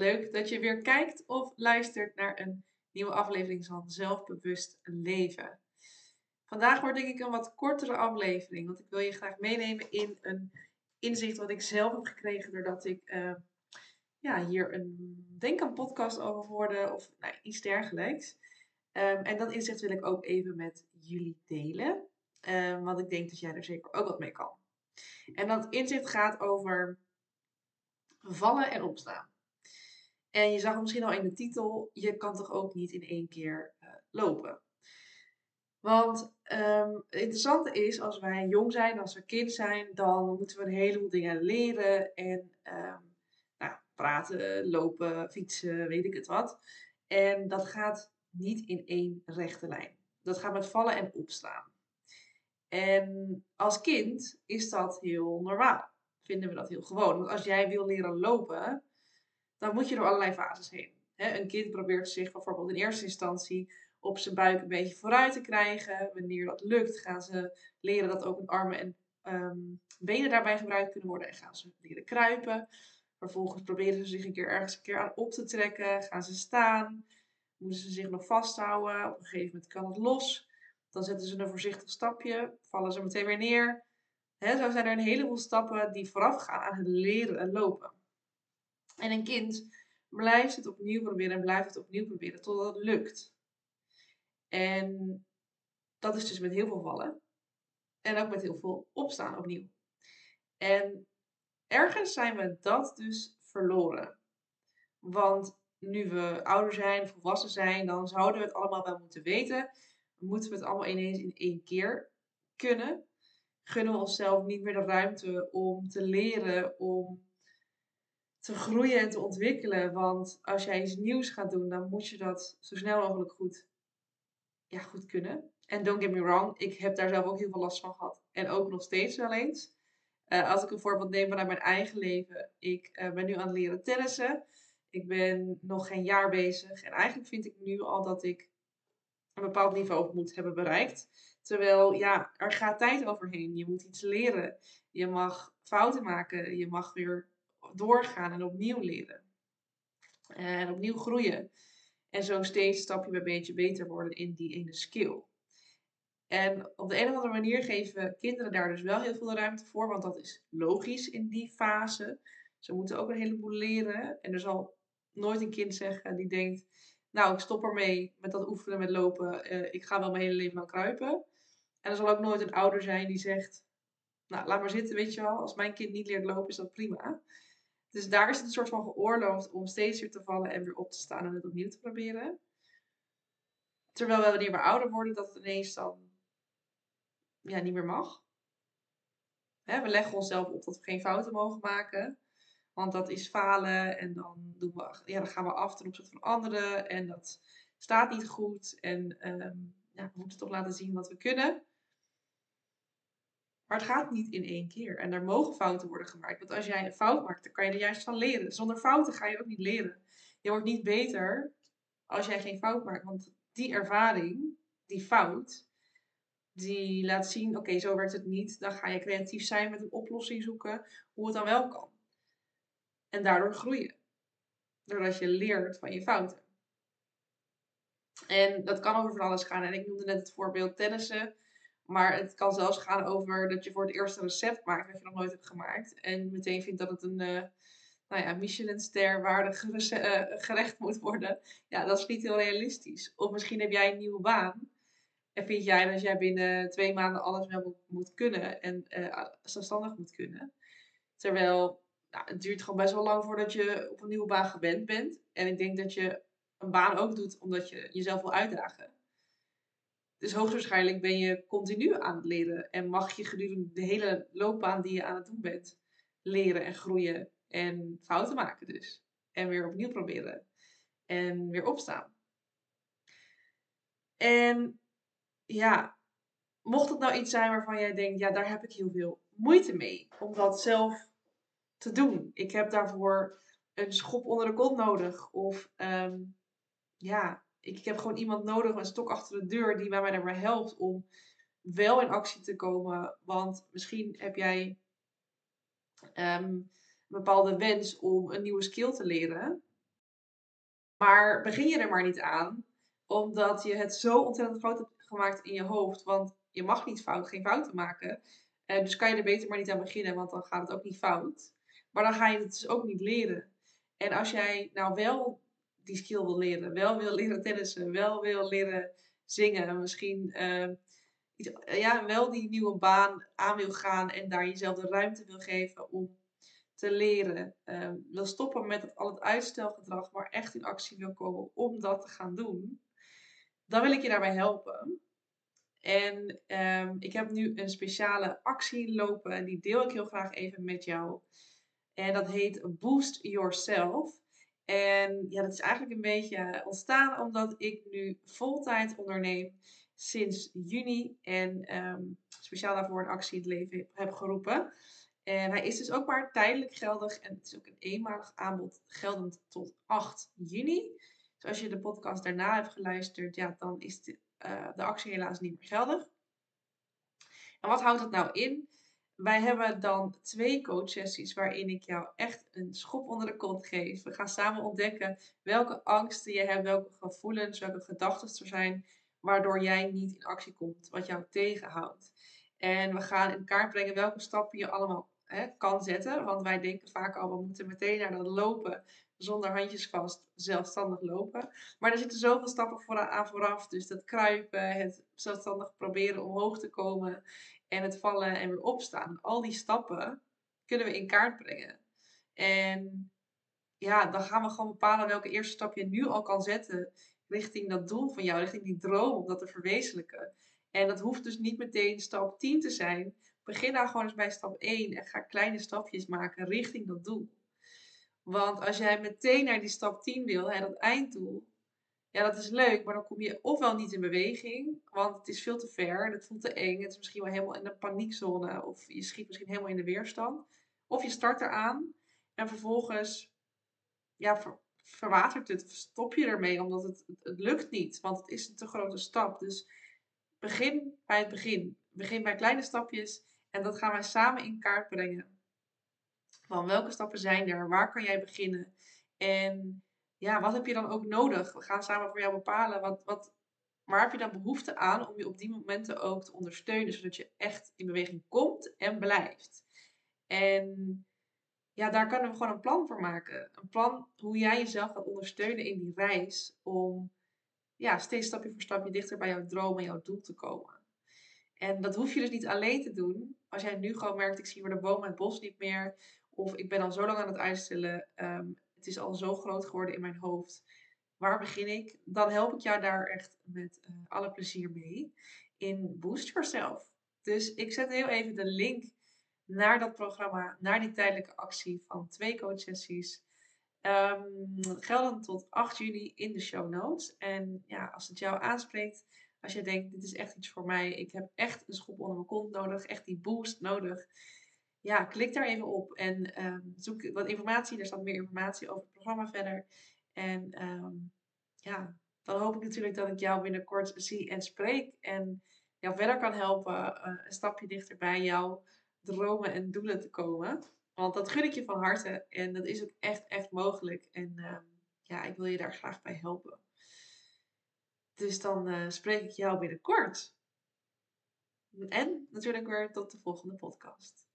Leuk dat je weer kijkt of luistert naar een nieuwe aflevering van Zelfbewust Leven. Vandaag wordt denk ik een wat kortere aflevering, want ik wil je graag meenemen in een inzicht wat ik zelf heb gekregen doordat ik uh, ja, hier een, denk podcast over hoorde of nou, iets dergelijks. Um, en dat inzicht wil ik ook even met jullie delen, um, want ik denk dat jij er zeker ook wat mee kan. En dat inzicht gaat over vallen en opstaan. En je zag misschien al in de titel, je kan toch ook niet in één keer uh, lopen. Want um, het interessante is, als wij jong zijn, als we kind zijn, dan moeten we een heleboel dingen leren. En um, nou, praten, lopen, fietsen, weet ik het wat. En dat gaat niet in één rechte lijn. Dat gaat met vallen en opstaan. En als kind is dat heel normaal. Vinden we dat heel gewoon. Want als jij wil leren lopen, dan moet je door allerlei fases heen. een kind probeert zich bijvoorbeeld in eerste instantie op zijn buik een beetje vooruit te krijgen. Wanneer dat lukt, gaan ze leren dat ook hun armen en um, benen daarbij gebruikt kunnen worden en gaan ze leren kruipen. Vervolgens proberen ze zich een keer ergens een keer aan op te trekken, gaan ze staan, moeten ze zich nog vasthouden. Op een gegeven moment kan het los. Dan zetten ze een voorzichtig stapje, vallen ze meteen weer neer. Zo zijn er een heleboel stappen die voorafgaan aan het leren en lopen. En een kind blijft het opnieuw proberen en blijft het opnieuw proberen totdat het lukt. En dat is dus met heel veel vallen. En ook met heel veel opstaan opnieuw. En ergens zijn we dat dus verloren. Want nu we ouder zijn, volwassen zijn, dan zouden we het allemaal wel moeten weten. Moeten we het allemaal ineens in één keer kunnen? Gunnen we onszelf niet meer de ruimte om te leren, om te groeien en te ontwikkelen. Want als jij iets nieuws gaat doen, dan moet je dat zo snel mogelijk goed, ja, goed kunnen. En don't get me wrong, ik heb daar zelf ook heel veel last van gehad. En ook nog steeds wel eens. Uh, als ik een voorbeeld neem vanuit mijn eigen leven. Ik uh, ben nu aan het leren tennissen. Ik ben nog geen jaar bezig. En eigenlijk vind ik nu al dat ik een bepaald niveau moet hebben bereikt. Terwijl, ja, er gaat tijd overheen. Je moet iets leren. Je mag fouten maken. Je mag weer doorgaan en opnieuw leren. En opnieuw groeien. En zo steeds stapje bij beetje beter worden in die ene skill. En op de een of andere manier geven kinderen daar dus wel heel veel ruimte voor, want dat is logisch in die fase. Ze moeten ook een heleboel leren. En er zal nooit een kind zeggen die denkt: Nou, ik stop ermee met dat oefenen met lopen. Uh, ik ga wel mijn hele leven lang kruipen. En er zal ook nooit een ouder zijn die zegt: Nou, laat maar zitten, weet je wel. Als mijn kind niet leert lopen, is dat prima. Dus daar is het een soort van geoorloofd om steeds weer te vallen en weer op te staan en het opnieuw te proberen. Terwijl we wanneer we ouder worden, dat het ineens dan ja, niet meer mag. we leggen onszelf op dat we geen fouten mogen maken. Want dat is falen en dan, doen we, ja, dan gaan we af ten opzichte van anderen. En dat staat niet goed. En um, ja, we moeten toch laten zien wat we kunnen. Maar het gaat niet in één keer. En er mogen fouten worden gemaakt. Want als jij een fout maakt, dan kan je er juist van leren. Zonder fouten ga je ook niet leren. Je wordt niet beter als jij geen fout maakt. Want die ervaring, die fout, die laat zien: oké, zo werkt het niet. Dan ga je creatief zijn met een oplossing zoeken hoe het dan wel kan. En daardoor groeien. Doordat je leert van je fouten. En dat kan over van alles gaan. En ik noemde net het voorbeeld tennissen. Maar het kan zelfs gaan over dat je voor het eerste recept maakt dat je nog nooit hebt gemaakt. En meteen vindt dat het een uh, nou ja, Michelin-ster waardig uh, gerecht moet worden. Ja, dat is niet heel realistisch. Of misschien heb jij een nieuwe baan. En vind jij dat jij binnen twee maanden alles wel moet, kunnen en uh, zelfstandig moet kunnen. Terwijl nou, het duurt gewoon best wel lang voordat je op een nieuwe baan gewend bent. En ik denk dat je een baan ook doet omdat je jezelf wil uitdagen. Dus hoogstwaarschijnlijk ben je continu aan het leren en mag je gedurende de hele loopbaan die je aan het doen bent leren en groeien en fouten maken dus. En weer opnieuw proberen en weer opstaan. En ja, mocht het nou iets zijn waarvan jij denkt, ja, daar heb ik heel veel moeite mee om dat zelf te doen. Ik heb daarvoor een schop onder de kont nodig of um, ja, ik, heb gewoon iemand nodig, een stok achter de deur, die mij daarbij helpt om wel in actie te komen. Want misschien heb jij um, een bepaalde wens om een nieuwe skill te leren. Maar begin je er maar niet aan, omdat je het zo ontzettend groot hebt gemaakt in je hoofd. Want je mag niet fout, geen fouten maken. Uh, dus kan je er beter maar niet aan beginnen, want dan gaat het ook niet fout. Maar dan ga je het dus ook niet leren. En als jij nou wel die skill wil leren, wel wil leren tennissen, wel wil leren zingen, misschien uh, ja, wel die nieuwe baan aan wil gaan en daar jezelf de ruimte wil geven om te leren, uh, wil stoppen met al het uitstelgedrag, maar echt in actie wil komen om dat te gaan doen, dan wil ik je daarbij helpen. En um, ik heb nu een speciale actie lopen en die deel ik heel graag even met jou. En dat heet Boost Yourself. En ja, dat is eigenlijk een beetje ontstaan omdat ik nu voltijd onderneem sinds juni. En um, speciaal daarvoor een actie in het leven heb geroepen. En hij is dus ook maar tijdelijk geldig. En het is ook een eenmalig aanbod geldend tot 8 juni. Dus als je de podcast daarna hebt geluisterd, ja, dan is de, uh, de actie helaas niet meer geldig. En wat houdt dat nou in? Wij hebben dan twee coachsessies waarin ik jou echt een schop onder de kont geef. We gaan samen ontdekken welke angsten je hebt, welke gevoelens, welke gedachten er zijn, waardoor jij niet in actie komt, wat jou tegenhoudt. En we gaan in kaart brengen welke stappen je allemaal hè, kan zetten. Want wij denken vaak al, we moeten meteen naar dat lopen, zonder handjes vast, zelfstandig lopen. Maar er zitten zoveel stappen aan vooraf. Dus dat kruipen, het zelfstandig proberen omhoog te komen en het vallen en weer opstaan. Al die stappen kunnen we in kaart brengen. En ja, dan gaan we gewoon bepalen welke eerste stap je nu al kan zetten richting dat doel van jou, richting die droom om dat te verwezenlijken. En dat hoeft dus niet meteen stap 10 te zijn. Begin daar gewoon eens bij stap 1 en ga kleine stapjes maken richting dat doel. Want als jij meteen naar die stap 10 wil, hè, dat einddoel, ja, dat is leuk, maar dan kom je ofwel niet in beweging, want het is veel te ver, het voelt te eng, het is misschien wel helemaal in de paniekzone, of je schiet misschien helemaal in de weerstand. Of je start eraan en vervolgens ja, ver, verwatert het, stop je ermee, omdat het, het, lukt niet, want het is een te grote stap. Dus begin bij het begin. Begin bij kleine stapjes en dat gaan wij samen in kaart brengen. Van welke stappen zijn er? Waar kan jij beginnen? En ja, wat heb je dan ook nodig? We gaan samen voor jou bepalen wat, wat, waar heb je dan behoefte aan om je op die momenten ook te ondersteunen, zodat je echt in beweging komt en blijft. En ja, daar kunnen we gewoon een plan voor maken. Een plan hoe jij jezelf gaat ondersteunen in die reis om ja, steeds stapje voor stapje dichter bij jouw droom en jouw doel te komen. En dat hoef je dus niet alleen te doen. Als jij nu gewoon merkt, ik zie weer de boom en het bos niet meer. Of ik ben al zo lang aan het uitstellen. Ehm, het is al zo groot geworden in mijn hoofd. Waar begin ik? Dan help ik jou daar echt met uh, alle plezier mee. In Boost Yourself. Dus ik zet heel even de link naar dat programma, naar die tijdelijke actie van twee coachsessies. Um, gelden tot 8 juni in de show notes. En ja, als het jou aanspreekt, als je denkt, dit is echt iets voor mij, ik heb echt een schop onder mijn kont nodig, echt die boost nodig. Ja, klik daar even op en um, zoek wat informatie. Er staat meer informatie over het programma verder. En um, ja, dan hoop ik natuurlijk dat ik jou binnenkort zie en spreek. En jou verder kan helpen uh, een stapje dichter bij jouw dromen en doelen te komen. Want dat gun ik je van harte. En dat is ook echt, echt mogelijk. En uh, ja, ik wil je daar graag bij helpen. Dus dan uh, spreek ik jou binnenkort. En natuurlijk weer tot de volgende podcast.